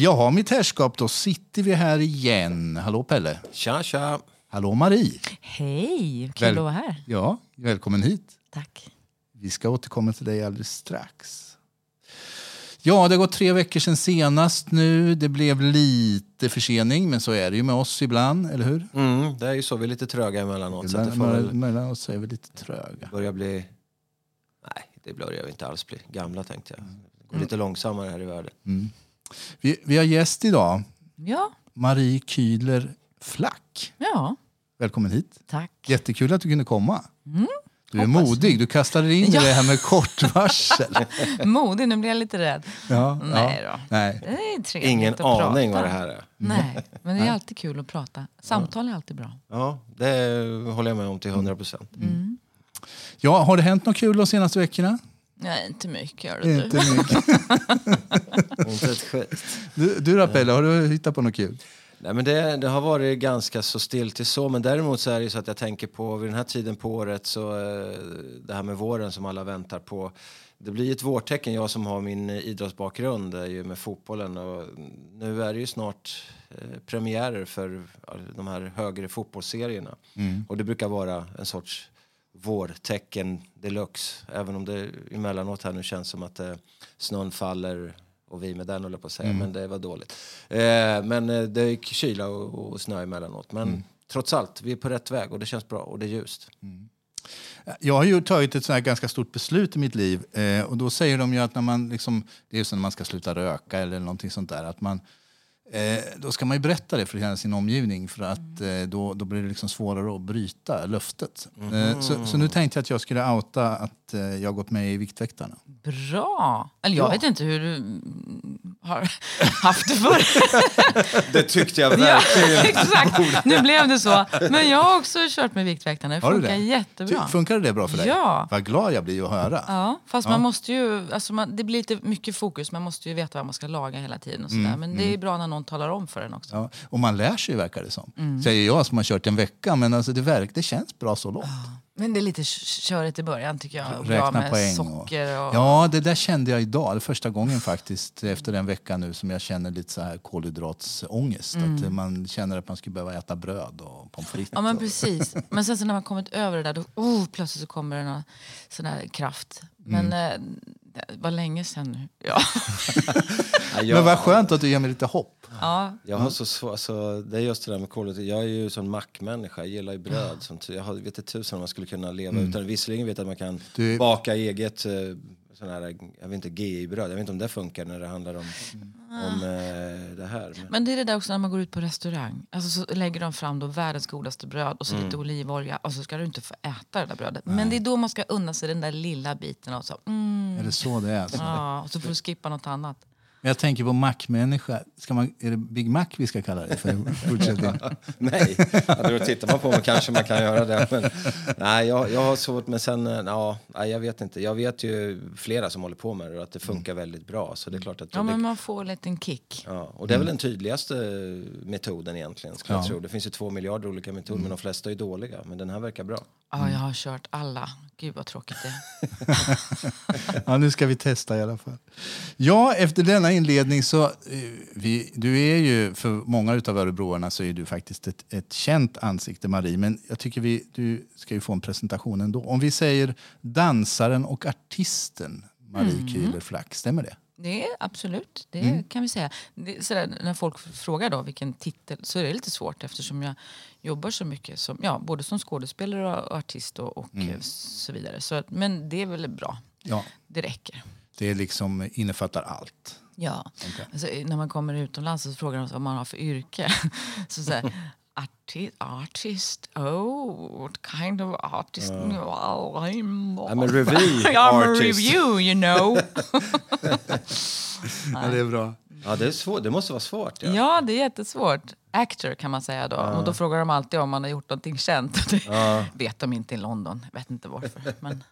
Ja, mitt herrskap, då sitter vi här igen. Hallå Pelle. Tja, tja. Hallå Marie. Hej, kul Väl- att vara här. Ja, välkommen hit. Tack. Vi ska återkomma till dig alldeles strax. Ja, det har gått tre veckor sedan senast nu. Det blev lite försening, men så är det ju med oss ibland, eller hur? Mm, det är ju så, vi är lite tröga emellanåt. Så att det får Mellan, väl mellan oss är vi lite tröga. börja bli... Nej, det börjar vi inte alls bli. Gamla tänkte jag. Det går Mm. lite långsammare här i världen. Vi, vi har gäst idag, Ja, Marie Kühler Flack. ja, Välkommen hit. tack. Jättekul att du kunde komma. Du är hoppas. modig, du kastade dig in i Ja. det här med kort varsel. Modig, nu blir jag lite rädd. Ja, Nej ja. då. Nej. Det är Ingen att aning prata. vad det här är. Nej, men det är alltid kul att prata. Samtal är alltid bra. Ja, det håller jag med om till 100 procent. Mm. Ja, har det hänt något kul de senaste veckorna? Nej, inte mycket gör det Inte du. mycket. Inte ett skit. Du, du då Pelle, har du hittat på något kul? Nej, men det, det har varit ganska så still till så. Men däremot så är det så att jag tänker på vid den här tiden på året så eh, det här med våren som alla väntar på. Det blir ett vårtecken. Jag som har min eh, idrottsbakgrund är ju med fotbollen och nu är det ju snart eh, premiärer för de här högre fotbollsserierna. Och det brukar vara en sorts vårtecken deluxe. Även om det emellanåt här nu känns som att eh, snön faller och vi med den håller på att säga, men det var dåligt. Eh, men eh, det är kyla och, och snö emellanåt. Men trots allt, vi är på rätt väg och det känns bra och det är ljust. Jag har ju tagit ett sånt här ganska stort beslut i mitt liv. Eh, och då säger de ju att när man, liksom, det är som när man ska sluta röka eller någonting sånt där. Att man, eh, då ska man ju berätta det för hela sin omgivning för att eh, då, då blir det liksom svårare att bryta löftet. Eh, så, så nu tänkte jag att jag skulle outa att eh, jag har gått med i Viktväktarna. Bra. Eller jag Ja. vet inte hur du mm, har haft det förr. Det tyckte jag ja, exakt. Nu blev det så. Men jag har också kört med Viktväktarna. Det funkar det? jättebra. Ty- Funkar det bra för dig? Ja. Vad glad jag blir att höra. Ja, fast man måste ju, alltså man, det blir lite mycket fokus. Man måste ju veta vad man ska laga hela tiden. Och sådär. Men det är bra när någon talar om för en också. Ja, och man lär sig verkar det som. Säger jag som har kört en vecka, men alltså det, verk, det känns bra så långt. Men det är lite körigt i början tycker jag. Bra Räkna med poäng. socker och... Ja, det där kände jag idag. Det första gången faktiskt efter en vecka nu som jag känner lite så här kolhydratsångest. Att man känner att man skulle behöva äta bröd och pommes frites. Ja men och- precis. Men sen så när man kommit över det där då oh, plötsligt så kommer det någon sån här kraft. Men eh, det var länge sedan nu. Ja. Ja, jag, Men vad skönt att du ger mig lite hopp. ja. jag har så svårt, alltså, det är just det där med kolhydrater. Jag är ju sån mackmänniska, jag gillar ju bröd. Som, ty- jag har, vet inte tusan om man skulle kunna leva utan Visserligen vet jag att man kan Du baka eget eh, sån här, jag vet inte, GI-bröd. Jag vet inte om det funkar när det handlar om, om eh, det här. Men, det är det där också när man går ut på restaurang. Alltså så lägger de fram då världens godaste bröd och så lite olivolja och så ska du inte få äta det där brödet. Men det är då man ska unna sig den där lilla biten och så, mm, Är det så det är? Alltså? ja, och så får du skippa något annat. Men Jag tänker på Mac-människa. Ska man, är det Big Mac vi ska kalla det för nej, ja, då tittar man på mig kanske man kan göra det. Men, nej, jag, jag har svårt, men sen, eh, ja, nej, jag vet inte. Jag vet ju flera som håller på med det och att det funkar väldigt bra. Så det är klart att Ja det, men man får en liten kick. Ja, och det är väl den tydligaste metoden egentligen. Skulle Ja. jag tro. Det finns ju två miljarder olika metoder men de flesta är dåliga. Men den här verkar bra. Ja, jag har kört alla. Gud vad tråkigt det. Ja, nu ska vi testa i alla fall. Ja, efter denna inledning så... eh, Vi, du är ju, för många av örebroarna så är du faktiskt ett, ett känt ansikte, Marie. Men jag tycker vi, du ska ju få en presentation ändå. Om vi säger dansaren och artisten Marie Mm. Kühler Flack, stämmer det? Det är absolut, det Mm. kan vi säga. Det är sådär, när folk frågar då vilken titel så är det lite svårt eftersom jag jobbar så mycket som, ja, både som skådespelare och artist och, och Mm. så vidare. Så, men det är väl bra, Ja, det räcker. det liksom innefattar allt. Ja. Alltså, när man kommer utomlands så frågar de vad man har för yrke. så säger Artist, artist, oh, what kind of artist? Well, I'm... I'm a revue I'm a review, you know. Ja, det är bra. Ja, det, är svårt. det måste vara svårt. Ja. Ja, det är jättesvårt. Actor kan man säga då. Och då frågar de alltid om man har gjort någonting känt. Det vet de inte i London. Jag vet inte varför. Men...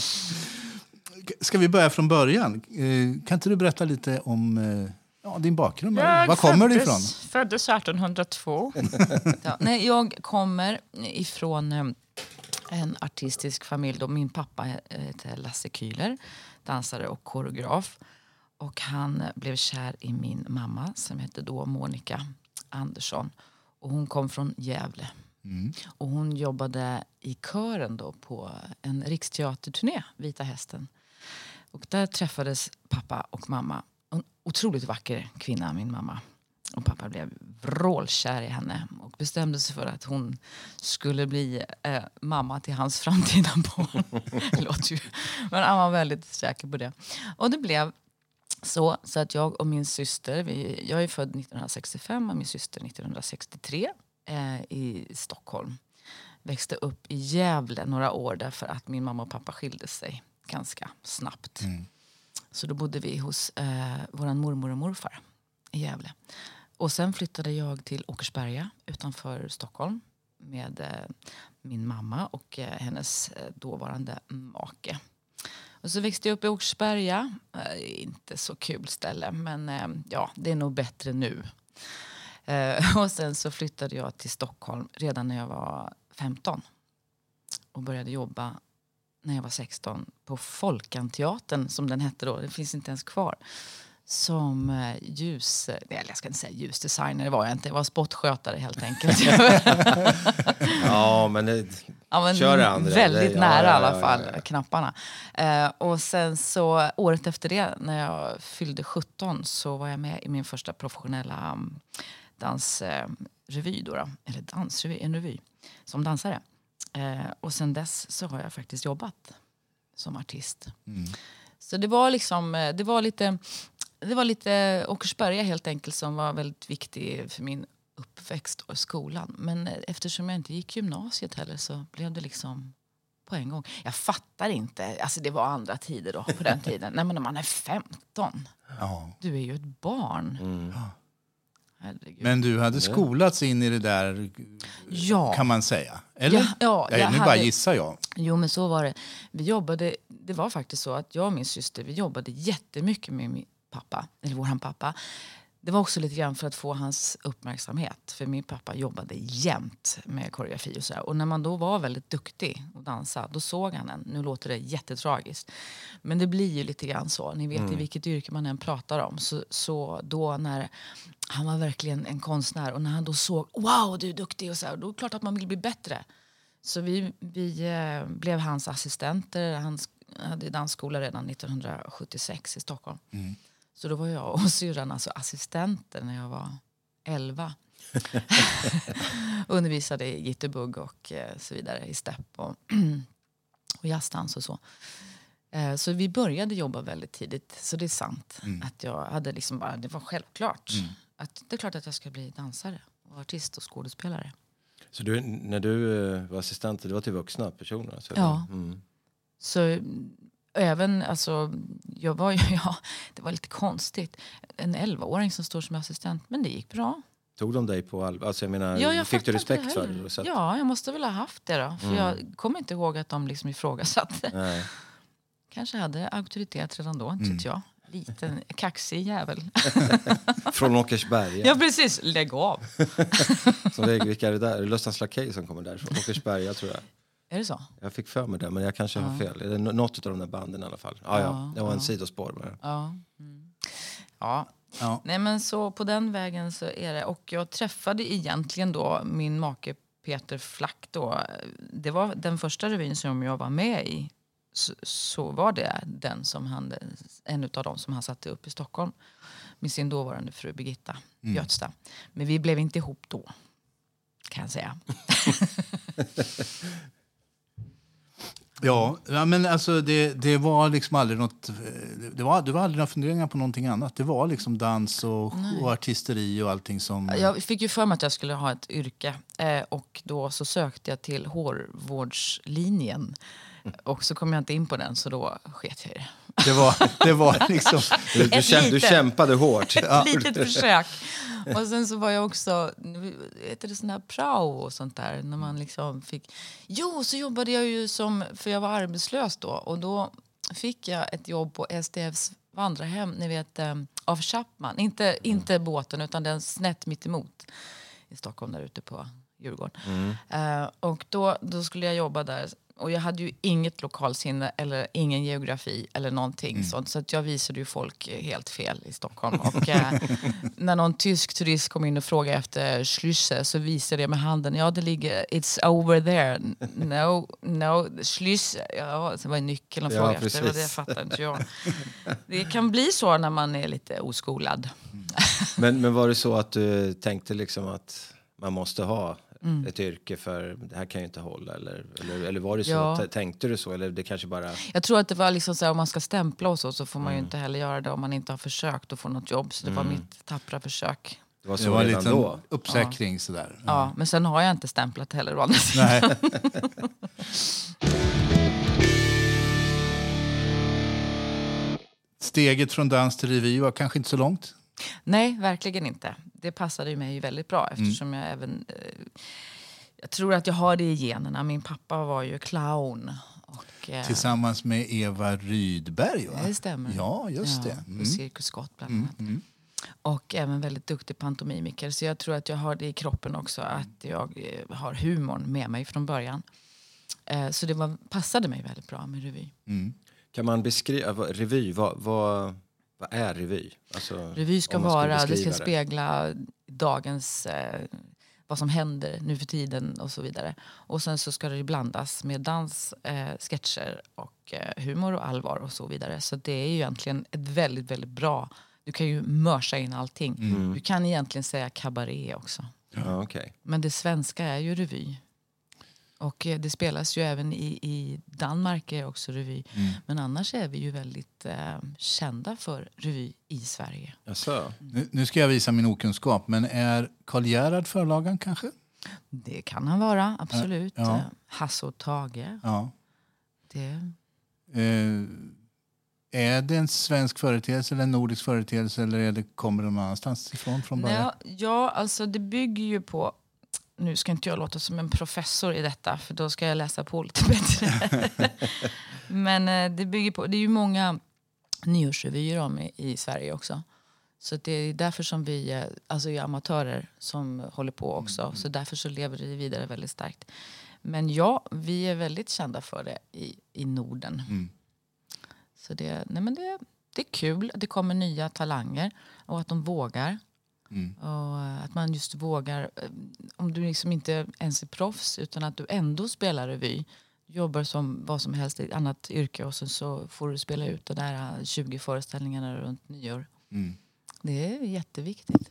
Ska vi börja från början? Eh, Kan inte du berätta lite om eh, ja, din bakgrund? Marie? Var kommer du ifrån? föddes 1802. ja, nej, jag kommer ifrån eh, en artistisk familj. Då min pappa heter Lasse Kühler, dansare och koreograf. Och han blev kär i min mamma som hette då Monica Andersson. Och hon kom från Gävle. Och hon jobbade i kören då på en riksteaterturné, Vita hästen. Och där träffades pappa och mamma. En otroligt vacker kvinna, min mamma. Och pappa blev vrålkär i henne och bestämde sig för att hon skulle bli eh, mamma till hans framtida barn. Låter ju, men han var väldigt säker på det. Och det blev så, så att jag och min syster, vi, jag är född 1965 och min syster 1963 eh, i Stockholm. Växte upp i Gävle några år därför att min mamma och pappa skilde sig ganska snabbt. Mm. Så då bodde vi hos eh, vår mormor och morfar i Gävle. Och sen flyttade jag till Åkersberga utanför Stockholm med eh, min mamma och eh, hennes eh, dåvarande make. Och så växte jag upp i Åkersberga. Eh, inte så kul ställe, men eh, ja, det är nog bättre nu. Eh, och sen så flyttade jag till Stockholm redan när jag var 15 och började jobba när jag var 16 på Folkanteatern som den hette då. Den finns inte ens kvar. Som eh, ljus... Eller jag ska inte säga ljusdesigner, det var jag inte. Jag var spottskötare helt enkelt. Ja, men det, Ja, men Kör det, Andrea. väldigt Det- ja, nära ja, i alla fall, knapparna. Eh, och sen så året efter det, när jag fyllde 17, så var jag med i min första professionella um, dansrevy. Då, då, eller dansrevy, en revy, som dansare. Eh, och sen dess så har jag faktiskt jobbat som artist. Så det var liksom, eh, det var lite, det var lite Åkersberga helt enkelt som var väldigt viktig för min uppväxt och skolan. Men eftersom jag inte gick gymnasiet heller så blev det liksom på en gång. Jag fattar inte, alltså det var andra tider då på den tiden. Nej men när man är 15, Ja. du är ju ett barn. Mm. Herregud. Men du hade skolats in i det där, ja. kan man säga? Eller? Ja, ja, Ja, jag nu bara hade- gissar jag. Jo men så var det. Vi jobbade, det var faktiskt så att jag och min syster vi jobbade jättemycket med min pappa, eller våran pappa. Det var också lite grann för att få hans uppmärksamhet. För min pappa jobbade jämt med koreografi och sådär. Och när man då var väldigt duktig och dansa, då såg han en. Nu låter det jättetragiskt. Men det blir ju lite grann så. Ni vet i vilket yrke man än pratar om. Så, så då när han var verkligen en konstnär och när han då såg wow du är duktig och så här, då är det klart att man vill bli bättre. Så vi, vi eh, blev hans assistenter. Han hade dansskola redan 1976 i Stockholm. Så då var jag och syrran alltså assistenter när jag var 11. Undervisade i jitterbug och eh, så vidare i step och, och jazzdans och så. Eh, Så vi började jobba väldigt tidigt. Så det är sant. Att jag hade liksom bara, det var självklart. Att det är klart att jag ska bli dansare och artist och skådespelare. Så du, när du eh, var assistent, det var till vuxna personer? Alltså, Ja. Mm. Så mm, även, alltså, jag var ju, ja, det var lite konstigt. En 11-åring som står som assistent, men det gick bra. Tog de dig på allvar? Alltså, jag menar, Ja, jag fick du respekt för det? Så att, Ja, jag måste väl ha haft det då. För jag kommer inte ihåg att de liksom ifrågasatte. Nej. Kanske hade auktoritet redan då, inte vet jag. Liten kaxig jävel. Från Åkersberga. Ja, precis. Lägg av. Som det, vilka är det där? Lustans Lakej som kommer därifrån? Åkersberga tror jag. Är det så? Jag fick för mig det, men jag kanske har fel. Är det nå- något av de där banden i alla fall? Ja, ja. Ja, Det var en ja. sidospår bara. Ja. Mm. Ja. Ja. Nej men så på den vägen så är det. Och jag träffade egentligen då min make Peter Flack då. Det var den första revyn som jag var med i. Så, så var det den som han, en av dem som han satte upp i Stockholm. Med sin dåvarande fru Birgitta Götsta. Men vi blev inte ihop då. Kan jag säga. Ja, men alltså det, det var liksom aldrig något... eh, Det var, det var aldrig några funderingar på någonting annat. Det var liksom dans och, och artisteri och allting som... Jag fick ju för mig att jag skulle ha ett yrke eh, och då så sökte jag till hårvårdslinjen. Och så kom jag inte in på den så då sket jag i det. Det var, det var liksom... Du, du, käm, du kämpade hårt. Ett litet försök. Och sen så var jag också, heter det sån här prao och sånt där, när man liksom fick... Jo, så jobbade jag ju som, för jag var arbetslös då, och då fick jag ett jobb på SDFs vandrarhem, ni vet, eh, av Chapman. Inte, inte båten, utan den snett mitt emot i Stockholm, där ute på Djurgården. Eh, och då, då skulle jag jobba där. Och jag hade ju inget lokalsinne eller ingen geografi eller någonting Mm. sånt. Så att jag visade ju folk eh, helt fel i Stockholm. Och eh, när någon tysk turist kom in och frågade efter Schlüsse så visade jag med handen. Ja, det ligger, it's over there. No, no, Schlüsse. Ja, så var det nyckeln och Ja, frågade efter. Det, det fattar inte jag. Det kan bli så när man är lite oskolad. Men, men var det så att du tänkte liksom att man måste ha Mm. ett yrke för det här kan ju inte hålla? Eller, eller, eller var det så? Ja. Tänkte du så? Eller det kanske bara... Jag tror att det var liksom så här, om man ska stämpla och så, så får Mm. man ju inte heller göra det om man inte har försökt att få något jobb. Så det var mitt tappra försök. Det var så Det var en liten då? uppsäkring sådär. Ja, men sen har jag inte stämplat heller. å andra sidan. Steget från dans till revy var kanske inte så långt. Nej, verkligen inte. Det passade ju mig ju väldigt bra eftersom jag även... Eh, jag tror att jag har det i generna. Min pappa var ju clown. Och, eh, Tillsammans med Eva Rydberg va? det stämmer. Ja, just ja, det. Mm. På Cirkus Scott bland annat. Och även väldigt duktig pantomimiker. Så jag tror att jag har det i kroppen också. Att jag eh, har humorn med mig från början. Eh, så det var, passade mig väldigt bra med revy. Kan man beskriva, revy, vad, vad, vad är revy? Alltså, Revy ska vara, det ska spegla dagens, eh, vad som händer nu för tiden och så vidare. Och sen så ska det blandas med dans, eh, sketcher och eh, humor och allvar och så vidare. Så det är ju egentligen ett väldigt, väldigt bra, du kan ju mörsa in allting. Du kan egentligen säga kabaré också. Ja, okej. Men det svenska är ju revy. Och eh, det spelas ju även i, i Danmark är också revy. Men annars är vi ju väldigt eh, kända för revy i Sverige. Jaså? Nu, nu ska jag visa min okunskap, men är Karl Gerhard förlagan kanske? Det kan han vara, absolut. Ja. Hasse och Tage. Ja. Det, Eh, är det en svensk företeelse eller en nordisk företeelse eller är det, kommer det någon annanstans ifrån från början? Nej, ja, alltså det bygger ju på... Nu ska inte jag låta som en professor i detta för då ska jag läsa på lite bättre. Men eh, det bygger på... Det är ju många nyårsrevyer om i, i Sverige också. Så det är därför som vi eh, alltså är amatörer som håller på också. Så därför så lever det vidare väldigt starkt. Men ja, vi är väldigt kända för det i, i Norden. Så det, nej men det, det är kul att det kommer nya talanger och att de vågar. Och eh, att man just vågar, eh, om du liksom inte ens är proffs utan att du ändå spelar revy. Jobbar som vad som helst i ett annat yrke och sen så får du spela ut de där eh, 20 föreställningarna runt nyår. Det är jätteviktigt.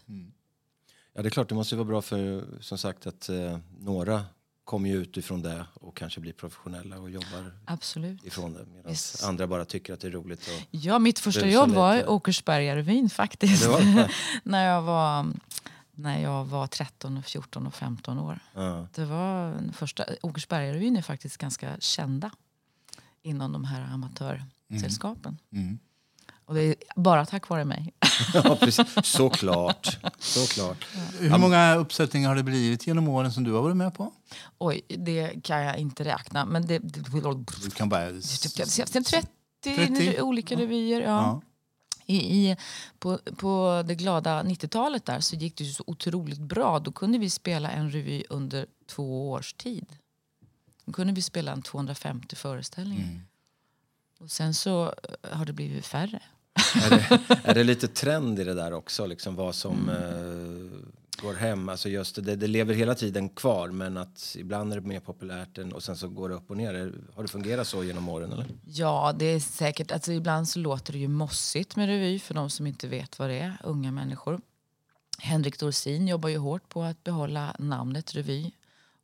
Ja, det är klart, det måste ju vara bra för som sagt att eh, några kommer ju ut ifrån det och kanske blir professionella och jobbar Absolut. ifrån det. Medan Visst. andra bara tycker att det är roligt. Och, Ja, mitt första jobb var lite. Åkersbergarevyn faktiskt. Det det? när, jag var, när jag var 13, och 14 och 15 år. ja. Det var första, Åkersbergarevyn är faktiskt ganska kända inom de här amatörsällskapen. Mm. Och det är bara tack vare mig. ja, precis. Såklart. Såklart. Hur många uppsättningar har det blivit genom åren som du har varit med på? Oj, det kan jag inte räkna. Men det... det Du kan bara... Sen 30, 30? olika revyer. Ja. Ja. I, i, på, på det glada 90-talet där så gick det ju så otroligt bra. Då kunde vi spela en revy under två års tid. Då kunde vi spela en 250 föreställningar. Och sen så eh, har det blivit färre. Är det, är det lite trend i det där också? Liksom vad som eh, går hem? Alltså just det, det lever hela tiden kvar men att ibland är det mer populärt än, och sen så går det upp och ner. Har det fungerat så genom åren eller? Ja, det är säkert. Alltså, ibland så låter det ju mossigt med revy för de som inte vet vad det är, unga människor. Henrik Dorsin jobbar ju hårt på att behålla namnet revy.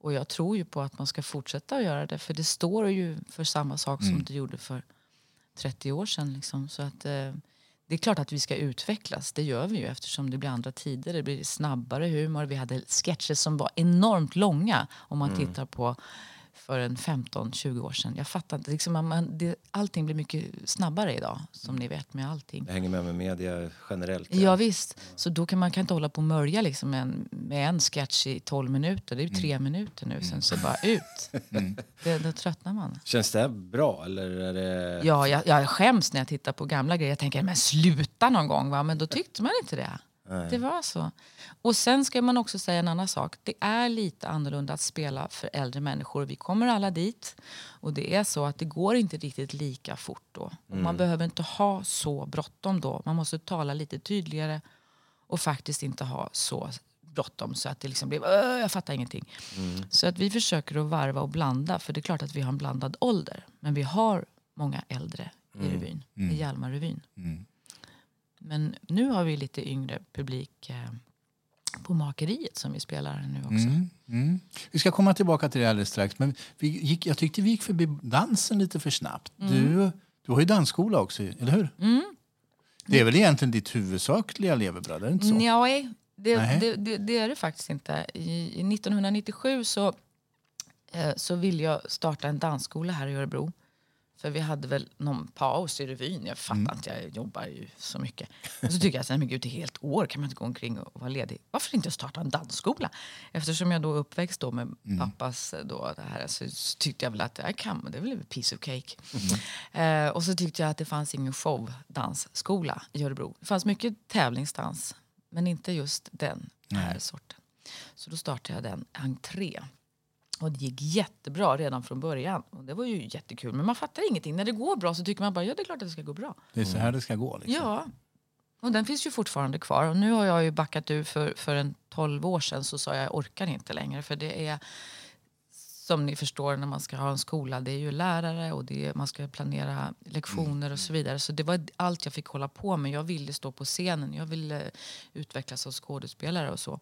Och jag tror ju på att man ska fortsätta att göra det för det står ju för samma sak som det gjorde för 30 år sedan. Liksom. Så att, eh, det är klart att vi ska utvecklas, det gör vi ju eftersom det blir andra tider. Det blir snabbare humor. Vi hade sketcher som var enormt långa om man tittar på för en 15-20 år sedan. Jag fattar inte. Liksom, man- det, allting blir mycket snabbare idag, som ni vet med allting. Jag hänger med med media generellt. Ja, visst. Så då kan man kan inte hålla på och mörja liksom en, med en sketch i 12 minuter. Det är ju tre minuter nu, sen så bara ut. Det, då tröttnar man. Känns det bra eller är det... Ja, jag, jag skäms när jag tittar på gamla grejer. Jag tänker, men sluta någon gång va? Men då tyckte man inte det. Det var så. Och sen ska man också säga en annan sak. Det är lite annorlunda att spela för äldre människor. Vi kommer alla dit. Och det är så att det går inte riktigt lika fort då. Och Man behöver inte ha så bråttom då. Man måste tala lite tydligare och faktiskt inte ha så bråttom så att det liksom blir "Åh, jag fattar ingenting. Så att vi försöker att varva och blanda för det är klart att vi har en blandad ålder. Men vi har många äldre i revyn, i Hjalmarrevyn. Men nu har vi lite yngre publik eh, på Makeriet som vi spelar nu också. Mm, mm. Vi ska komma tillbaka till det alldeles strax. Men vi gick, jag tyckte vi gick förbi dansen lite för snabbt. Du, du har ju dansskola också, eller hur? Det är väl egentligen ditt huvudsakliga levebröd, är det inte så? Nej, det, Nej. det, det, det är det faktiskt inte. I, i 1997 så, eh, så ville jag starta en dansskola här i Örebro. För vi hade väl någon paus i revyn. Jag fattar Mm. inte, jag jobbar ju så mycket. Och så tycker jag, här, men gud, ett helt år kan man inte gå omkring och vara ledig. Varför inte starta en dansskola? Eftersom jag då är uppväxt då med Mm. pappas eh, då, det här, så, så tyckte jag väl att jag kan, det är väl en piece of cake. Mm. Eh, och så tyckte jag att det fanns ingen showdansskola i Örebro. Det fanns mycket tävlingsdans, men inte just den här sorten. Så då startade jag den, entré. Och det gick jättebra redan från början. Och det var ju jättekul. Men man fattar ingenting. När det går bra så tycker man bara ja det är klart att det ska gå bra. Det är så här det ska gå. Liksom. Ja. Och den finns ju fortfarande kvar. Och nu har jag ju backat ur för, för en 12 år sedan så sa jag jag orkar inte längre. För det är som ni förstår när man ska ha en skola. Det är ju lärare och det är, man ska planera lektioner och så vidare. Så det var allt jag fick hålla på med. Jag ville stå på scenen. Jag ville utvecklas som skådespelare och så.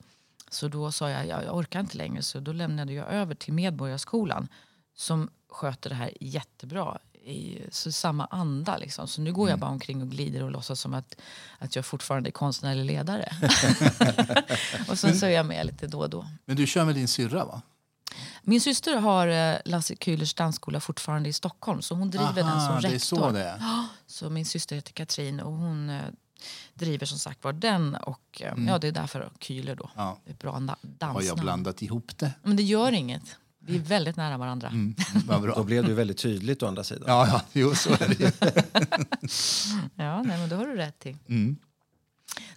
Så då sa jag jag, jag orkar inte längre. Så då lämnade jag över till Medborgarskolan som sköter det här jättebra. I så samma anda. Liksom. Så nu går jag bara omkring och glider och låtsas som att, att jag fortfarande är konstnärlig ledare. och sen så är jag med lite då och då. Men du kör med din syrra, va? Min syster har eh, Lasse Kühlers dansskola fortfarande i Stockholm. Så hon driver den som Aha, rektor. så så min syster heter Katrin och hon eh, driver som sagt var den. Och eh, ja, det är därför Kühler då. Ja. Det är ett bra na- Har jag dansnamn. blandat ihop det? Men det gör inget. Vi är väldigt nära varandra. Mm, vad bra. Då blev det väldigt tydligt å andra sidan. Ja, ja, jo, så är det ju. Ja, nej, men det har du rätt i. Mm.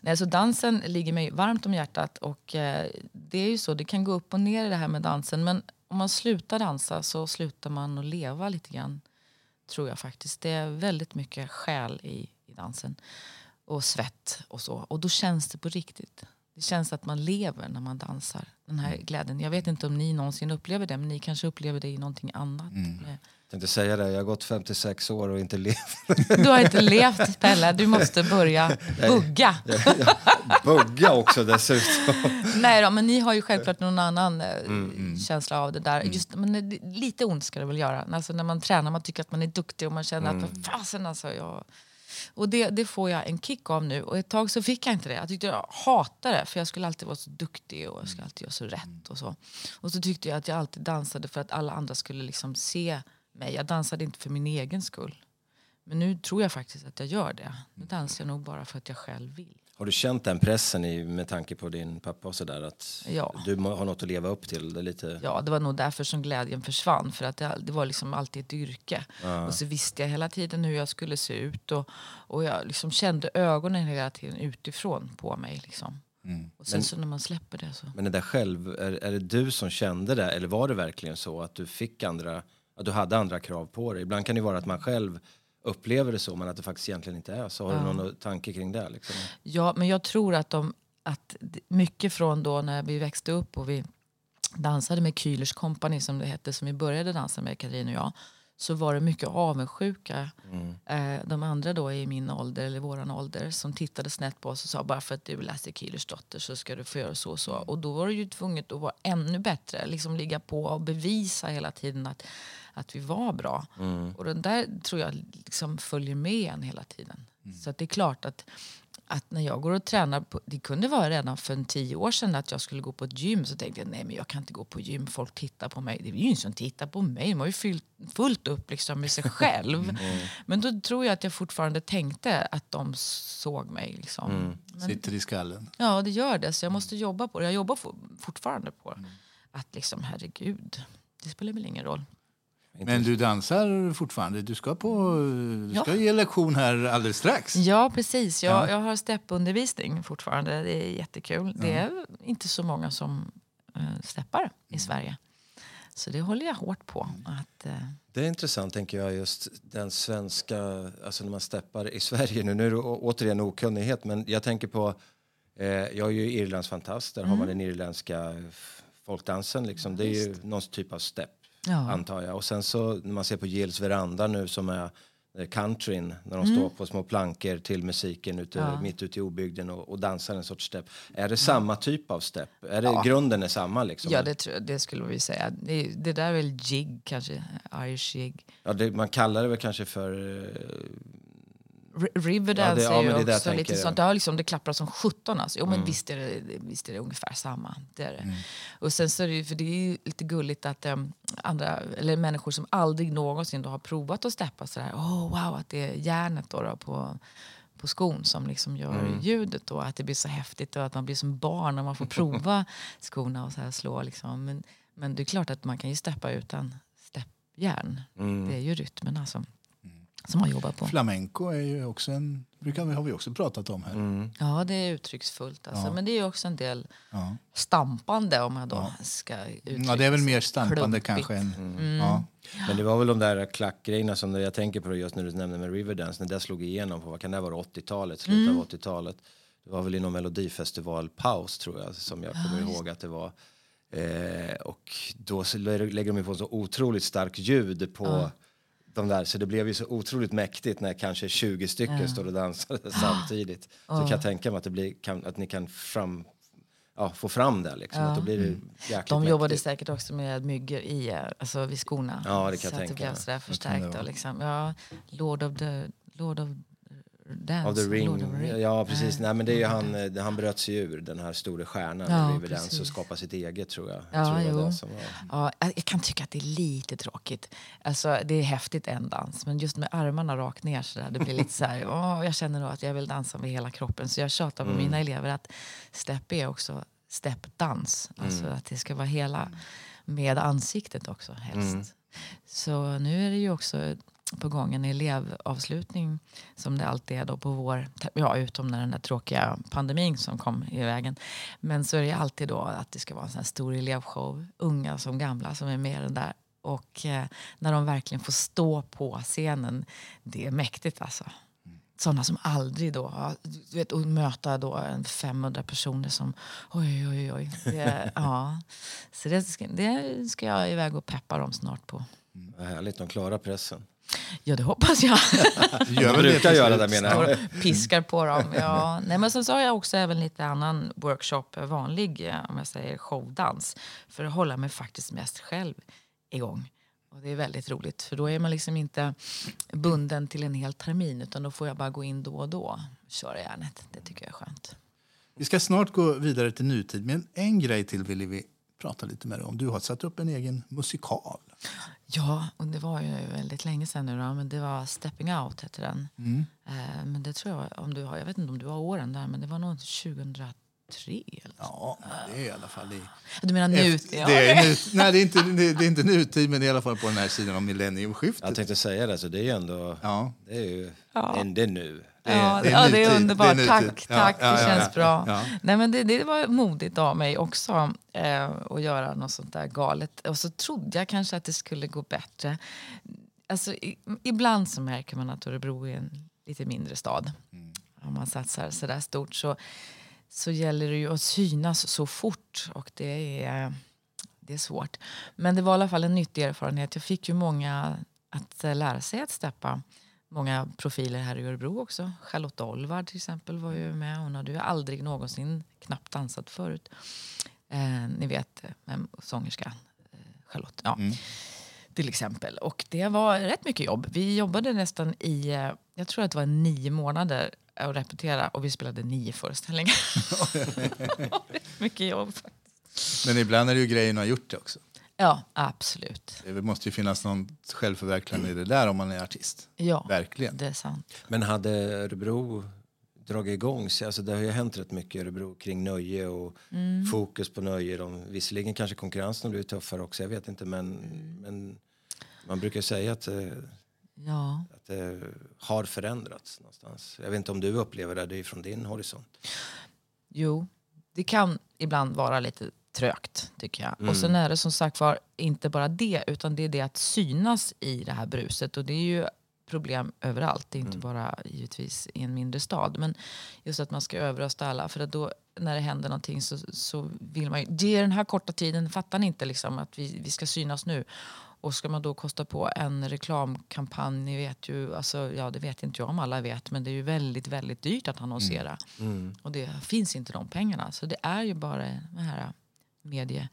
Nej, så dansen ligger mig varmt om hjärtat. Och eh, det är ju så, det kan gå upp och ner i det här med dansen. Men om man slutar dansa så slutar man att leva lite grann. Tror jag faktiskt. Det är väldigt mycket själ i, i dansen. Och svett och så. Och då känns det på riktigt. Det känns att man lever när man dansar. Den här glädjen. Jag vet inte om ni någonsin upplever det. Men ni kanske upplever det i någonting annat. Eh, Jag tänkte säga det, jag har gått 56 år och inte levt. Du har inte levt Pelle. Du måste börja bugga. Bugga också dessutom. Nej då, men ni har ju självklart någon annan eh, känsla av det där. Just, men det, lite ont ska det väl göra. Alltså när man tränar, man tycker att man är duktig och man känner att "Vad fasen alltså. Jag... Och det, det får jag en kick av nu. Och ett tag så fick jag inte det. Jag tyckte jag hatade det för jag skulle alltid vara så duktig och jag skulle alltid göra så rätt och så. Och så tyckte jag att jag alltid dansade för att alla andra skulle liksom se mig. Jag dansade inte för min egen skull. Men nu tror jag faktiskt att jag gör det. Nu dansar jag nog bara för att jag själv vill. Har du känt den pressen i, med tanke på din pappa och sådär att Ja. du har något att leva upp till? Det lite... Ja, det var nog därför som glädjen försvann. För att det, det var liksom alltid ett yrke. Och så visste jag hela tiden hur jag skulle se ut. Och, och jag liksom kände ögonen hela tiden utifrån på mig. Liksom. Och sen så när man släpper det så... Men det där själv, är, är det du som kände det eller var det verkligen så att du fick andra, att du hade andra krav på dig? Ibland kan det vara att man själv upplever det så men att det faktiskt egentligen inte är så. Har du någon tanke kring det? Liksom? Ja, men jag tror att, de, att mycket från då när vi växte upp och vi dansade med Kühlers Company som det hette, som vi började dansa med, Katrin och jag, så var det mycket avundsjuka. Eh, de andra då i min ålder, eller våran ålder, som tittade snett på oss och sa bara för att du är Lasse Kühlers dotter så ska du få göra så och så. Och då var det ju tvunget att vara ännu bättre, liksom ligga på och bevisa hela tiden att, att vi var bra. Och den där tror jag liksom följer med en hela tiden. Så att det är klart att att när jag går och tränar, på, det kunde vara redan för en tio år sedan att jag skulle gå på ett gym så tänkte jag nej men jag kan inte gå på gym, folk tittar på mig. Det är ju ingen som tittar på mig, man har ju fyllt, fullt upp liksom med sig själv. Men då tror jag att jag fortfarande tänkte att de såg mig. Liksom. Men, Sitter i skallen. ja det gör det, så jag måste jobba på det. Jag jobbar for, fortfarande på det. Att liksom herregud, det spelar väl ingen roll. Men du dansar fortfarande? Du ska, på, du ska ge lektion här alldeles strax. Ja, precis. Jag, jag har steppundervisning fortfarande. Det är jättekul. Det är inte så många som uh, steppar i Sverige. Så det håller jag hårt på. Att, uh... Det är intressant, tänker jag, just den svenska... Alltså när man steppar i Sverige. Nu, nu är det återigen okunnighet, men jag tänker på... Eh, jag är ju Irlands fantast. Där mm. har man den irländska folkdansen. Liksom. Det är ju någon typ av step ja. antar jag. Och sen så när man ser på Gills veranda nu som är eh, countryn när de mm. står på små plankor till musiken ute, ja. mitt ute i obygden och, och dansar en sorts step. Är det samma typ av step? Är det, ja. Grunden är samma? Liksom? Ja, det, det skulle vi säga. Det, det där är väl jig kanske, Irish jig. Ja, det, man kallar det väl kanske för uh, Riverdance ja, det, ja, är ju också lite sånt. Det, liksom, det klapprar som sjutton. Alltså. Jo, men mm. visst, är det, visst är det ungefär samma. Det är det. Mm. Och sen så är det, för det är lite gulligt att um, andra, eller människor som aldrig någonsin då har provat att steppa sådär. Oh, wow, att det är järnet då, då på, på skon som liksom gör mm. ljudet. Då, att det blir så häftigt och att man blir som barn när man får prova skorna och så här slå. Liksom. Men, men det är klart att man kan ju steppa utan steppjärn. Mm. Det är ju rytmen alltså som man jobbar på. Flamenco är ju också en, brukar vi, har vi också pratat om här. Mm. Ja, det är uttrycksfullt. Alltså. Ja. Men det är också en del ja. stampande om jag då ja. ska uttrycka Ja, det är väl mer stampande klumpigt. kanske än... Mm. Ja. Men det var väl de där klackgrejerna som jag tänker på just när du nämnde med Riverdance, när det slog igenom på, vad kan det vara, 80-talet, slutet mm. av 80-talet. Det var väl inom Melodifestival-paus tror jag, som jag kommer ihåg att det var. Eh, och då lägger de på så otroligt starkt ljud på de där, så det blev ju så otroligt mäktigt när kanske 20 stycken ja. står och dansar samtidigt. Så kan jag tänka mig att, det blir, kan, att ni kan fram, ja, få fram det. Liksom, ja. att då blir det mm. De jobbade mäktigt. säkert också med myggor i, alltså vid skorna. Ja, det kan så jag tänka att det blev sådär förstärkt. Och liksom, ja, Lord of the, Lord of Dance, of the Ring. ring. Ja, precis. Nej, men det är ju han, eh, han bröt sig ur, den här stora stjärnan ja, Riverdance och skapade sitt eget tror jag. Ja, jag, tror var... ja, jag kan tycka att det är lite tråkigt. Alltså, det är häftigt en dans, men just med armarna rakt ner så där, det blir lite så här, åh, jag känner då att jag vill dansa med hela kroppen. Så jag tjatar på mm. mina elever att step är också steppdans. Alltså mm. att det ska vara hela med ansiktet också helst. Mm. Så nu är det ju också på gång en elevavslutning som det alltid är då på vår, ja utom när den där tråkiga pandemin som kom i vägen. Men så är det alltid då att det ska vara en sån stor elevshow, unga som gamla som är med i den där. Och eh, när de verkligen får stå på scenen, det är mäktigt alltså. Sådana som aldrig då, du vet, och möta då en 500 personer som oj, oj, oj. Det, ja. Så det ska, det ska jag iväg och peppa dem snart på. Mm. Härligt, de klarar pressen. Ja, det hoppas jag. Gör brukar göra det menar jag. piskar på dem. Ja. Nej, men sen så har jag också även lite annan workshop, vanlig eh, om jag säger showdans. För att hålla mig faktiskt mest själv igång. Och det är väldigt roligt för då är man liksom inte bunden till en hel termin utan då får jag bara gå in då och då och köra järnet. Det tycker jag är skönt. Vi ska snart gå vidare till nutid men en grej till vill vi prata lite med dig om. Du har satt upp en egen musikal. Ja, och det var ju väldigt länge sedan nu då, men det var Stepping Out hette den. Mm. Eh, men det tror jag, om du har, jag vet inte om du har åren där, men det var nog 2003 eller Ja, det är i alla fall i... Du menar nutid? Ja. Det är, nej, det är, inte, det är inte nutid, men i alla fall på den här sidan om millenniumskiftet. Jag tänkte säga det, så det är ju ändå... Ja. Det är ju ja. det nu. Det är, ja, det är, ja, det är underbart. Det är tack, tack. Ja, ja, det känns bra. Nej, men det, det var modigt av mig också eh, att göra något sånt där galet. Och så trodde jag kanske att det skulle gå bättre. Alltså, i, ibland så märker man att Örebro är en lite mindre stad. Mm. Om man satsar så där stort så, så gäller det ju att synas så fort. Och det är, det är svårt. Men det var i alla fall en nyttig erfarenhet. Jag fick ju många att lära sig att steppa många profiler här i Örebro också. Charlotte Olvard till exempel var ju med. Hon hade ju aldrig någonsin knappt dansat förut. Eh, ni vet, eh, sångerska eh, Charlotte. Ja. Mm. Till exempel. Och det var rätt mycket jobb. Vi jobbade nästan i, eh, jag tror att det var nio månader att repetera och vi spelade nio föreställningar. mycket jobb. Men ibland är det ju grejen att ha gjort det också. Ja, absolut. Det måste ju finnas någon självförverkligande i det där om man är artist. Ja, Verkligen. det är sant. Men hade Örebro dragit igång sig? Alltså det har ju hänt rätt mycket i Örebro kring nöje och mm. fokus på nöje. De, visserligen kanske konkurrensen har blivit tuffare också, jag vet inte men, mm. men Man brukar säga att, eh, Ja. att det har förändrats någonstans. Jag vet inte om du upplever det, det från din horisont. Jo, det kan ibland vara lite trögt tycker jag. Och sen är det som sagt var inte bara det utan det är det att synas i det här bruset och det är ju problem överallt. Det är inte bara givetvis i en mindre stad. Men just att man ska överrösta alla för att då när det händer någonting så, så vill man ju, det är den här korta tiden, fattar ni inte liksom att vi, vi ska synas nu? Och ska man då kosta på en reklamkampanj, ni vet ju, alltså, ja det vet inte jag om alla vet, men det är ju väldigt, väldigt dyrt att annonsera. Och det finns inte de pengarna. Så det är ju bara det här medie,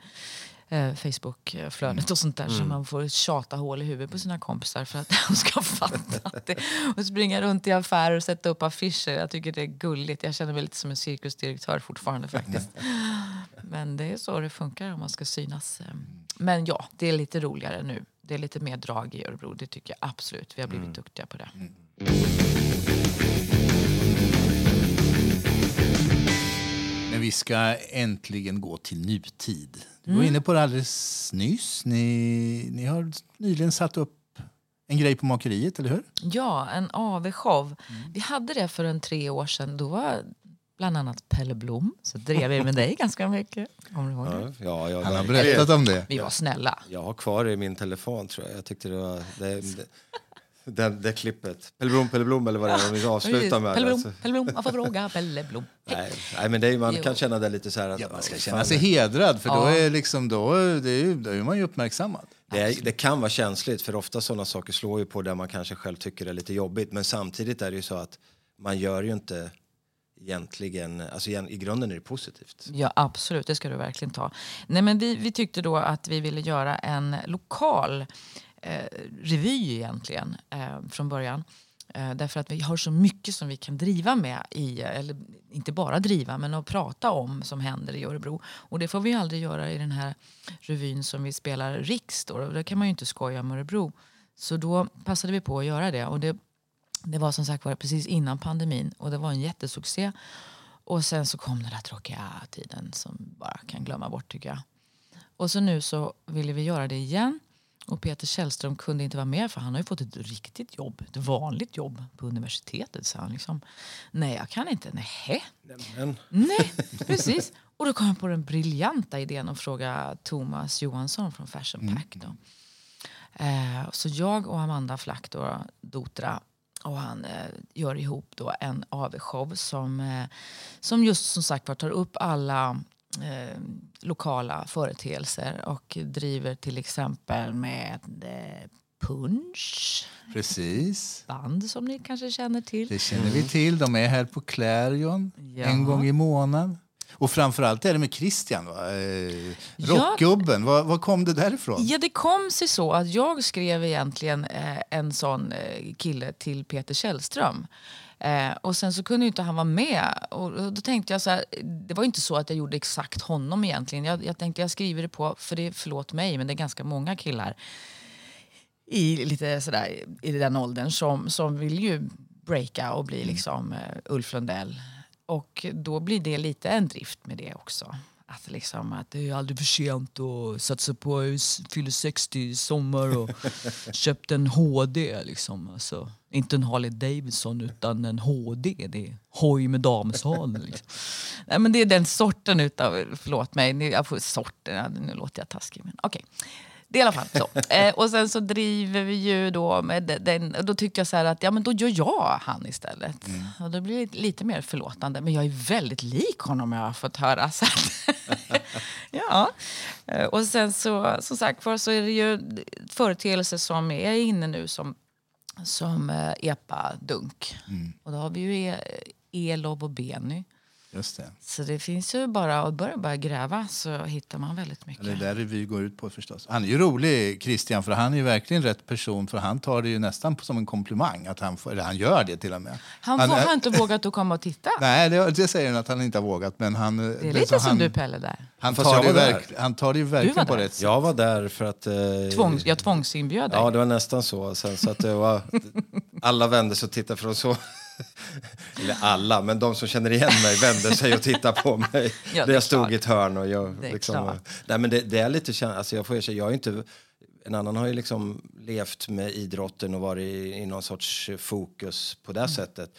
eh, Facebook-flödet och sånt där som man får tjata hål i huvudet på sina kompisar för att de ska fatta att det, och springa runt i affärer och sätta upp affischer. Jag tycker det är gulligt. Jag känner mig lite som en cirkusdirektör fortfarande faktiskt. Men det är så det funkar om man ska synas. Men ja, det är lite roligare nu. Det är lite mer drag i Örebro, det tycker jag absolut. Vi har blivit duktiga på det. Men vi ska äntligen gå till nutid. Du var inne på det alldeles nyss. Ni, ni har nyligen satt upp en grej på makeriet, eller hur? Ja, en AV-show. Vi hade det för en tre år sedan. Då var bland annat Pelle Blom. Så drev vi med dig ganska mycket. Kommer du ihåg det? Ja, jag, Han har berättat om det. Vi var snälla. Jag har kvar det i min telefon tror jag. Jag tyckte det var... Det, det, det, det klippet. Pelle Blom, Pelle Blom eller vad det är de vill avsluta med. Pelle Blom, alltså. Pelle Blom, man får fråga Pelle Blom. Nej, nej, men det är, man Jo. kan känna det lite så här att... Ja, man ska "Åh, känna sig hedrad, för då Ja. är, liksom, då, det är, ju- då är man ju uppmärksammad. Det, är, det kan vara känsligt för ofta sådana saker slår ju på där man kanske själv tycker det är lite jobbigt. Men samtidigt är det ju så att man gör ju inte egentligen, alltså igen, i grunden är det positivt. Ja, absolut. Det ska du verkligen ta. Nej, men vi, vi tyckte då att vi ville göra en lokal eh, revy egentligen eh, från början. Eh, därför att vi har så mycket som vi kan driva med i, eller inte bara driva, men att prata om som händer i Örebro. Och det får vi aldrig göra i den här revyn som vi spelar Riks då. Och kan man ju inte skoja om Örebro. Så då passade vi på att göra det. Och det, det var som sagt var precis innan pandemin och det var en jättesuccé. Och sen så kom den där tråkiga tiden som bara kan glömma bort tycker jag. Och så nu så ville vi göra det igen. Och Peter Källström kunde inte vara med för han har ju fått ett riktigt jobb, ett vanligt jobb på universitetet. Så han liksom, nej jag kan inte, nej. Men, Nej, precis. Och då kom jag på den briljanta idén att fråga Thomas Johansson från Fashion Pack. Då. Eh, så jag och Amanda Flack, då, Dotra, och han eh, gör ihop då en AV-show som, eh, som just som sagt var tar upp alla eh, lokala företeelser och driver till exempel med eh, punch, Precis. band som ni kanske känner till. Det känner vi till. De är här på Clarion Ja. en gång i månaden. Och framförallt är det med Christian, va? Eh, Ja. rockgubben. Var, var kom det därifrån? Ja, det kom sig så att jag skrev egentligen eh, en sån eh, kille till Peter Källström. Eh, och sen så kunde inte han vara med. Och, och då tänkte jag så här, det var inte så att jag gjorde exakt honom egentligen. Jag, jag tänkte jag skriver det på, för det förlåt mig, men det är ganska många killar i lite sådär i den åldern som, som vill ju breaka och bli liksom eh, Ulf Lundell. Och då blir det lite en drift med det också. Att, liksom, att det är aldrig för sent att satsa på att fylla 60 i sommar och köpt en HD. Liksom. Alltså, inte en Harley Davidson utan en HD. Det är hoj med damsal. Liksom. Nej, men det är den sorten utav, förlåt mig, jag får sorten, nu låter jag taskig men okej. Det är i alla fall så. Eh, och sen så driver vi ju då med de- den, då tyckte jag så att ja men då gör jag han istället. Och då blir det lite mer förlåtande. Men jag är väldigt lik honom jag har fått höra. Så ja. Eh, Och sen så, som sagt var så är det ju företeelser som är inne nu som, som eh, epa-dunk. Och då har vi ju e- Elof och Benny. Just det. Så det finns ju bara att börja, börja gräva så hittar man väldigt mycket. Det är där revy går ut på förstås. Han är ju rolig, Christian, för han är ju verkligen rätt person. För han tar det ju nästan som en komplimang. Att han, får, eller han gör det till och med. Han, Han får, är- har inte vågat att komma och titta. Nej, det, det säger han att han inte har vågat. Men han, Det är lite som du Pelle där. Han tar, det, verk, han tar det ju var verkligen på där. rätt sätt. jag var där för att... Eh, Tvång, jag tvångsinbjöd dig. Ja, det var nästan så. Sen, så att det var, alla vände sig och tittade för de så... Eller alla, men de som känner igen mig vände sig och tittade på mig. Ja, det jag stod klart. i ett hörn. Och jag, Det är liksom, nej, men det, det är lite alltså jag får erkänna, jag är inte en annan har ju liksom levt med idrotten och varit i, i någon sorts fokus på det sättet.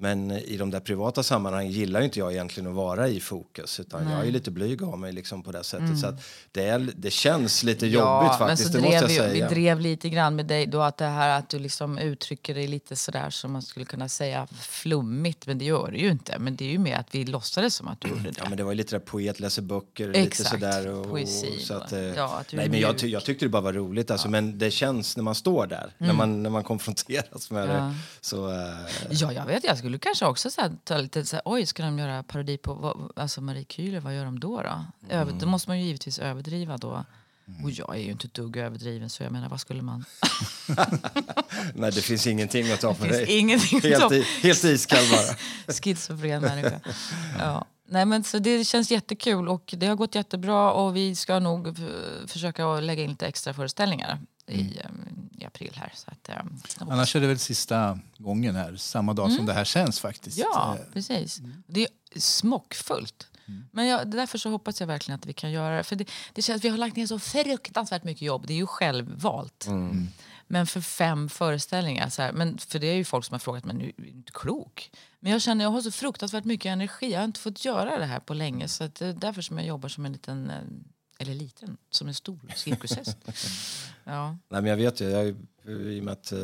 Men i de där privata sammanhangen gillar inte jag egentligen att vara i fokus utan jag är lite blyg av mig liksom på det sättet. Mm. Så att det, är, det känns lite jobbigt faktiskt, det måste jag vi, säga. vi drev lite grann med dig då att det här att du liksom uttrycker dig lite sådär som man skulle kunna säga flummigt men det gör du ju inte. Men det är ju mer att vi låtsades som att du gjorde det. Ja men det var ju lite där poet läser böcker, Exakt, lite sådär. Och, poesi så att, och- eh, ja, att nej men jag, ty, jag tyckte det bara var roligt alltså, men det känns när man står där, när, man, när man konfronteras med Mm. Ja. det. Så, eh, Ja, jag vet. Jag skulle kanske också så här, ta lite så här, oj, ska de göra parodi på vad, alltså Marie Kühler, vad gör de då? Då? Över, då måste man ju givetvis överdriva då. Och jag är ju inte ett dugg överdriven så jag menar, vad skulle man... nej det finns ingenting att ta på Det finns dig. ingenting Helt, i, helt iskall bara. schizofren människa. Ja. Nej, men så det känns jättekul och det har gått jättebra och vi ska nog försöka lägga in lite extra föreställningar i, eh, i april här. Så att, eh, Annars är det väl sista gången här, samma dag som det här känns faktiskt. Mm. Ja, Eh, precis. Det är smockfullt. Men jag, därför så hoppas jag verkligen att vi kan göra det. För det, det känns, vi har lagt ner så fruktansvärt mycket jobb. Det är ju självvalt. Men för fem föreställningar, så här, men för det är ju folk som har frågat mig, nu är du inte klok. Men jag känner jag har så fruktansvärt mycket energi. Jag har inte fått göra det här på länge. Så att det är därför som jag jobbar som en liten, eh, eller liten, som en stor cirkushäst. ja. Nej, men jag vet ju, jag, i och med att eh,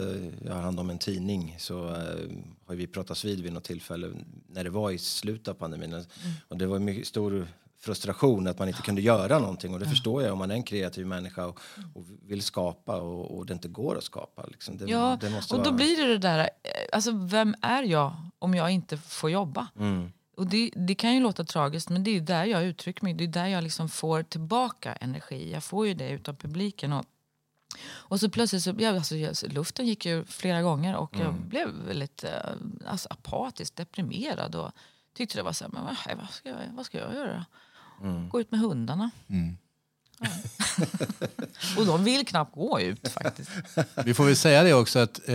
jag har hand om en tidning så eh, har vi pratats vid vid något tillfälle när det var i slutet av pandemin. Mm. Och det var mycket stor frustration att man inte kunde göra någonting och det förstår jag om man är en kreativ människa och, och vill skapa och, och det inte går att skapa. Liksom. Det, Ja, det och då vara- blir det det där, eh, alltså vem är jag om jag inte får jobba? Mm. Och det, det kan ju låta tragiskt men det är där jag uttrycker mig, det är där jag liksom får tillbaka energi. Jag får ju det utav publiken. Och, och så plötsligt så, ja, alltså, luften gick ju flera gånger och jag blev väldigt eh, alltså, apatisk, deprimerad och tyckte det var så här, men vad, vad, ska, jag, vad ska jag göra? Gå ut med hundarna. Ja. och de vill knappt gå ut faktiskt. Vi får väl säga det också att eh,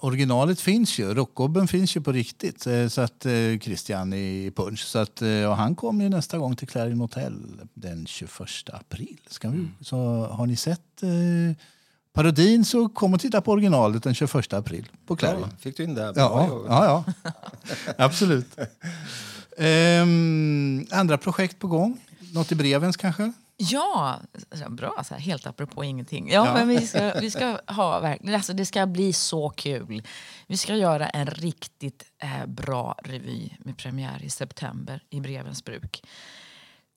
originalet finns ju. Rockgobben finns ju på riktigt. Eh, så att eh, Christian i Punch. Så att, eh, och han kommer ju nästa gång till Clarion Hotel den 21 april. Ska vi, Så har ni sett eh, parodin så kom och titta på originalet den 21 april på Clarion. Ja, fick du in det? Ja, ja, ja. absolut. Ehm, andra projekt på gång? Något i brevens kanske? Ja, bra. Så här, helt apropå ingenting. Ja, Ja. Men vi ska, vi ska ha verkligen, alltså, det ska bli så kul. Vi ska göra en riktigt eh, bra revy med premiär i september i Brevens bruk.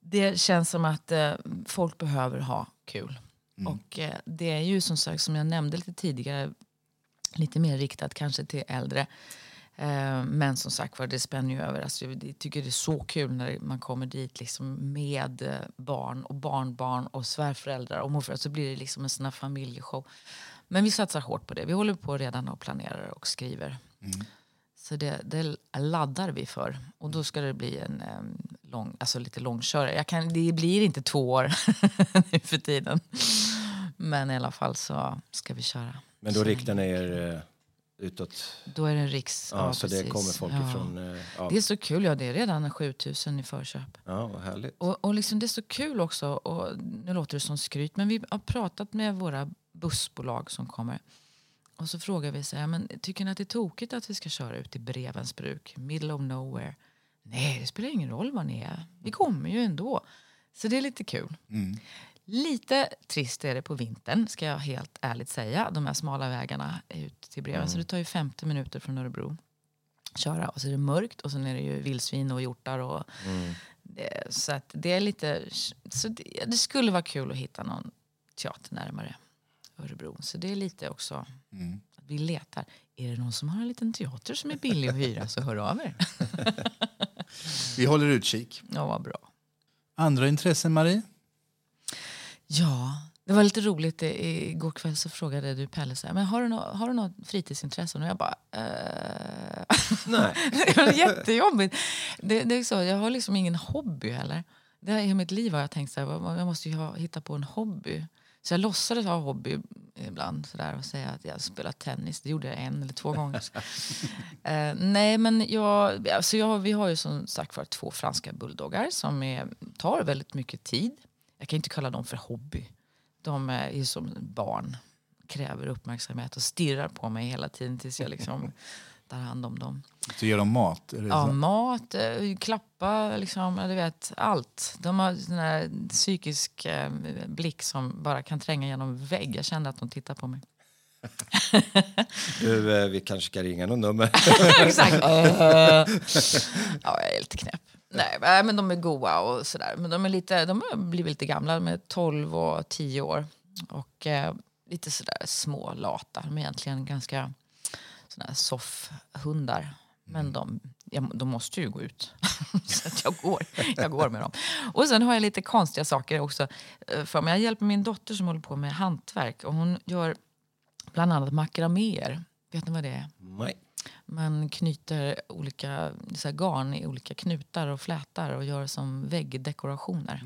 Det känns som att eh, folk behöver ha kul. Och eh, det är ju som sagt, som jag nämnde lite tidigare, lite mer riktat kanske till äldre. Eh, men som sagt var, det spänner ju över. Alltså, jag tycker det är så kul när man kommer dit liksom med eh, barn och barnbarn och svärföräldrar och morföräldrar. Så blir det liksom en sån här familjeshow. Men vi satsar hårt på det. Vi håller på redan och planerar och skriver. Så det, det laddar vi för. Och då ska det bli en em, lång, alltså lite långkörare. Jag kan, det blir inte två år nu för tiden. Men i alla fall så ska vi köra. Men då riktar ni er utåt? Då är det en riks... Ja, så det precis. kommer folk Ja. ifrån... eh, Ja, Det är så kul, ja det är redan 7000 i förköp. ja vad härligt. Och, och liksom det är så kul också, och nu låter det som skryt, men vi har pratat med våra bussbolag som kommer. Och så frågar vi så här, men tycker ni att det är tokigt att vi ska köra ut i Brevens bruk, middle of nowhere? Nej, det spelar ingen roll var ni är. Vi kommer ju ändå. Så det är lite kul. Lite trist är det på vintern, ska jag helt ärligt säga. De här smala vägarna ut till Breven. Så det tar ju 50 minuter från Örebro köra. Och så är det mörkt och sen är det ju vildsvin och hjortar. Och det, så att det är lite... Så det, det skulle vara kul att hitta någon teater närmare Örebro. Så det är lite också att vi letar. Är det någon som har en liten teater som är billig att hyra så hör av er. Vi håller utkik. Ja, vad bra. Andra intressen, Marie? Ja, det var lite roligt. I- Igår kväll så frågade du Pelle så här, men har du, nå har du något fritidsintressen? Och jag bara... Eh. Nej. det var jättejobbigt. Det, det är så, jag har liksom ingen hobby heller. Det här, I mitt liv har jag tänkt så här, jag måste ha, hitta på en hobby. Så jag låtsades ha hobby ibland så där, och säga att jag spelar tennis. Det gjorde jag en eller två gånger. Eh, nej, men jag, alltså jag, vi har ju som sagt var två franska bulldoggar som är, tar väldigt mycket tid. Jag kan inte kalla dem för hobby. De är ju som barn, kräver uppmärksamhet och stirrar på mig hela tiden tills jag liksom tar hand om dem. Så ger dem mat? Är det Ja, så? mat, eh, klappa, liksom, du vet, allt. De har här psykisk eh, blick som bara kan tränga genom vägg. Jag kände att de tittar på mig. Du, eh, vi kanske ska ringa någon nummer. Exakt. Eh, ja, jag är lite knäpp. Nej, men de är goa och sådär. Men de, är lite, de har blivit lite gamla, de är 12 och 10 år. Och eh, lite sådär små, lata. De är egentligen ganska sådana soffhundar. Men de, jag, de måste ju gå ut. så jag, går, jag går med dem. Och sen har jag lite konstiga saker också. eh, För mig. Jag hjälper min dotter som håller på med hantverk. Och hon gör bland annat makraméer. Vet ni vad det är? Nej. Man knyter olika så garn i olika knutar och flätar och gör som väggdekorationer.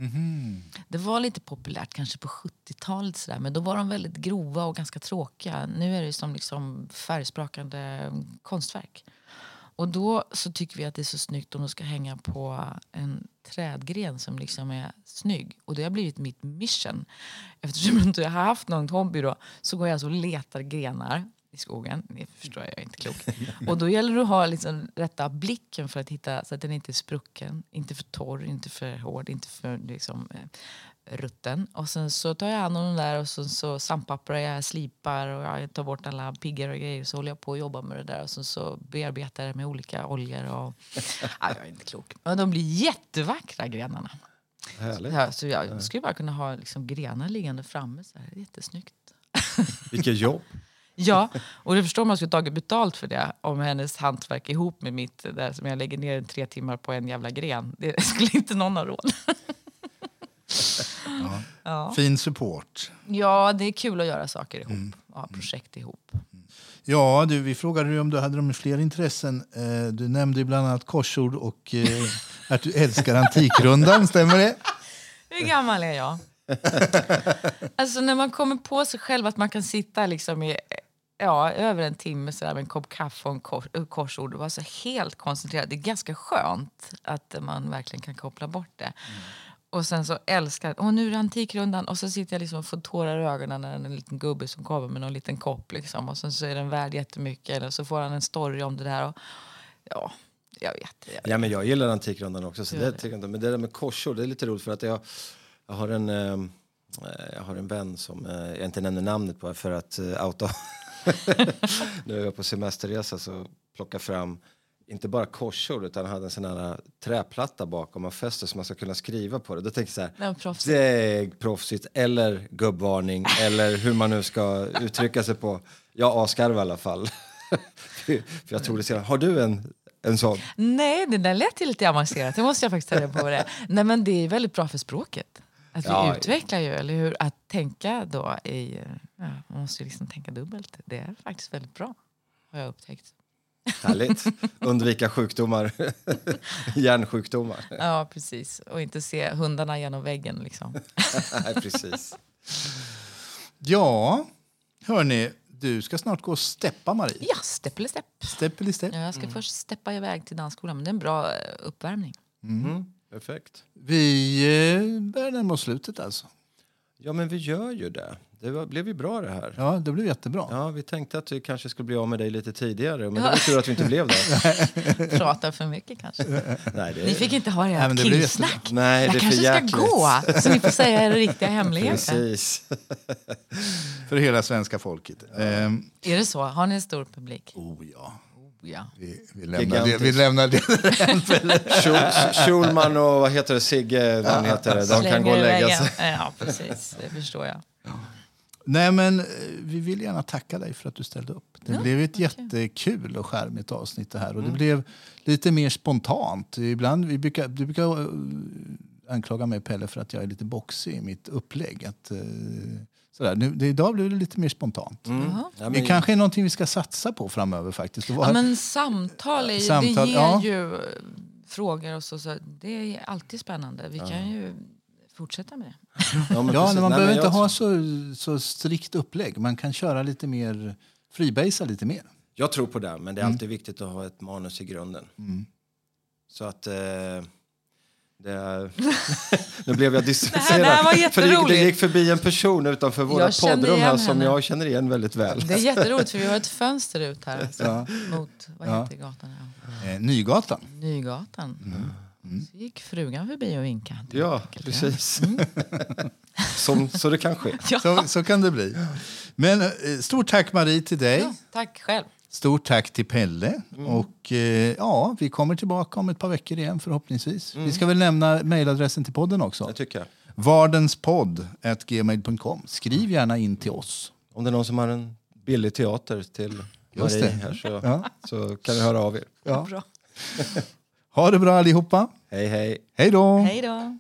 Det var lite populärt kanske på 70-talet sådär, men då var de väldigt grova och ganska tråkiga. Nu är det som liksom färgsprakande konstverk. Och då så tycker vi att det är så snyggt om de ska hänga på en trädgren som liksom är snygg. Och det har blivit mitt mission. Eftersom jag inte har haft någon hobby då, så går jag alltså och letar grenar i skogen. Det förstår jag, jag är inte klok. Och då gäller det att ha liksom rätta blicken för att hitta så att den inte är sprucken, inte för torr, inte för hård, inte för liksom, eh, rutten. Och sen så tar jag hand om den där och så, så sandpapprar jag, slipar och jag tar bort alla piggar och grejer. Så håller jag på och jobbar med det där och så, så bearbetar jag det med olika oljor. Och, ja, jag är inte klok. Men de blir jättevackra grenarna. Härligt. Ja, så jag skulle bara kunna ha liksom grenar liggande framme. Så här. Jättesnyggt. Vilket jobb. Ja, och du förstår man skulle tagit betalt för det om hennes hantverk ihop med mitt där som jag lägger ner tre timmar på en jävla gren. Det skulle inte någon ha råd. Ja. Fin support. ja, det är kul att göra saker ihop. Ja, projekt ihop. Ja, du, vi frågade dig om du hade de fler intressen. Eh, Du nämnde bland annat korsord och eh, att du älskar Antikrundan. Stämmer det? Hur gammal är jag? alltså när man kommer på sig själv att man kan sitta liksom i ja, över en timme så där med en kopp kaffe och en kors, och korsord och vara så helt koncentrerad. Det är ganska skönt att man verkligen kan koppla bort det. Och sen så älskar och nu är det Antikrundan och så sitter jag liksom och får tårar i ögonen när en liten gubbe som kommer med någon liten kopp liksom. Och sen så är den värd jättemycket eller så får han en story om det där. Och, ja, jag vet. Jag, Ja, men jag gillar Antikrundan också. Så det, det. jag. Men det där med korsord, det är lite roligt för att jag, jag, har, en, eh, jag har en vän som eh, jag inte nämner namnet på för att eh, outa. När jag var på semesterresa så plockade jag fram inte bara korsord utan hade en sån här träplatta bakom man fäster så man ska kunna skriva på det. Då tänkte jag så Nej, här, proffsigt. det är proffsigt eller gubbvarning eller hur man nu ska uttrycka sig på. Jag asgarvar i alla fall. för jag tror det senare. Har du en, en sån? Nej, det där lät ju lite avancerat. Det måste jag faktiskt ta på det är. Nej, men det är väldigt bra för språket. Att vi Ja. utvecklar ju, eller hur? Att tänka då i... Ja, man måste ju liksom tänka dubbelt. Det är faktiskt väldigt bra, har jag upptäckt. Härligt. Undvika sjukdomar. Hjärnsjukdomar. Ja, precis. Och inte se hundarna genom väggen liksom. Nej, precis. Ja, hörni, du ska snart gå och steppa, Marie. Ja, stepp eller stepp. Stepp eller stepp. Ja, jag ska först steppa iväg till dansskolan, men det är en bra eh, uppvärmning. Mm. Perfekt. Vi eh, börjar närma oss slutet alltså. Ja, men vi gör ju det. Det var, blev ju bra det här. Ja, det blev jättebra. Ja, vi tänkte att vi kanske skulle bli av med dig lite tidigare, men det var tur att vi inte blev det. Pratar för mycket kanske. Nej, det Ni fick inte ha det Nej, här men det blir killsnack. Nej, Jag det är för kanske ska gå, så ni får säga era riktiga hemligheter. Precis. För hela svenska folket. Ehm, Är det så? Har ni en stor publik? oh ja, Oh, ja. vi, vi, lämnar det, vi lämnar det. Schul- Schulman och vad heter det, Sigge, han heter det, de kan gå och lägga sig. Ja, precis. Det förstår jag. Nej, men eh, vi vill gärna tacka dig för att du ställde upp. Det Ja, blev ett okej. jättekul och charmigt avsnitt det här. Och Mm. det blev lite mer spontant. Ibland, vi brukar, du brukar eh, anklaga mig, Pelle, för att jag är lite boxig i mitt upplägg. Att, eh, sådär. Nu, det, idag blev det lite mer spontant. Mm. Ja, Det kanske är någonting vi ska satsa på framöver faktiskt. Och Ja, men samtal, är, ju- Samtal, det ger ja. ju frågor och så, så. Det är alltid spännande. Vi kan ju fortsätta med det. ja, men ja, man Nej, behöver men inte jag, ha så, så strikt upplägg. Man kan köra lite mer, freebasea lite mer. jag tror på det, men det är Mm. alltid viktigt att ha ett manus i grunden. Så att eh, Det, nu blev jag Det distanserad. här var för det, det jätteroligt. gick förbi en person utanför våra poddrum här som henne. jag känner igen väldigt väl. Det är jätteroligt för vi har ett fönster ut här alltså, Ja. mot, vad Ja. heter gatan? Ja. Eh, Nygatan. Nygatan. Så gick frugan förbi och vinkade. Ja, enkelt, precis. Som, så det kan ske. Ja. Så, så kan det bli. Men eh, stort tack Marie till dig. Ja, tack själv. Stort tack till Pelle. Och eh, ja, vi kommer tillbaka om ett par veckor igen förhoppningsvis. Vi ska väl nämna mejladressen till podden också. Det tycker jag. Vardenspodd.gmail.com. Skriv gärna in till oss. Om det är någon som har en billig teater till Just Marie det. här så, Ja. så kan ni höra av er. Ja. Bra. Ha det bra allihopa. Hej hej. Hej då! Hej då.